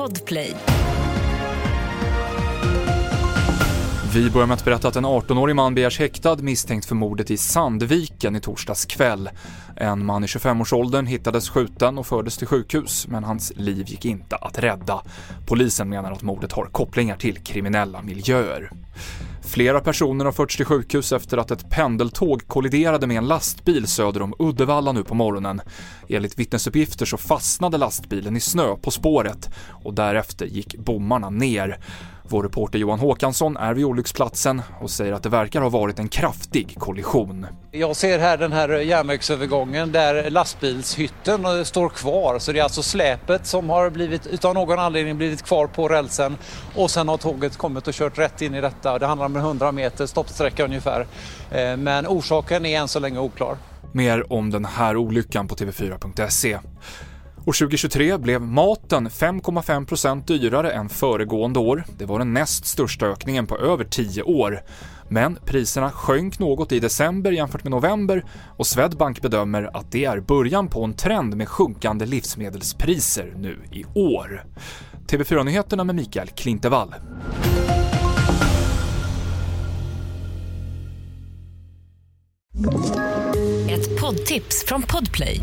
Podplay. Vi börjar med att berätta att en 18-årig man begärs häktad misstänkt för mordet i Sandviken i torsdags kväll. En man i 25-årsåldern hittades skjuten och fördes till sjukhus, men hans liv gick inte att rädda. Polisen menar att mordet har kopplingar till kriminella miljöer. Flera personer har förts till sjukhus efter att ett pendeltåg kolliderade med en lastbil söder om Uddevalla nu på morgonen. Enligt vittnesuppgifter så fastnade lastbilen i snö på spåret och därefter gick bommarna ner. Vår reporter Johan Håkansson är vid olycksplatsen och säger att det verkar ha varit en kraftig kollision. Jag ser här den här järnvägsövergången där lastbilshytten står kvar. Så det är alltså släpet som har blivit, utav någon anledning blivit kvar på rälsen och sen har tåget kommit och kört rätt in i detta. Det handlar om en 100 meter stoppsträcka ungefär. Eh, men orsaken är än så länge oklar. Mer om den här olyckan på tv4.se. År 2023 blev maten 5,5% dyrare än föregående år. Det var den näst största ökningen på över 10 år. Men priserna sjönk något i december jämfört med november och Swedbank bedömer att det är början på en trend med sjunkande livsmedelspriser nu i år. TV4-nyheterna med Mikael Klintevall. Ett poddtips från Podplay.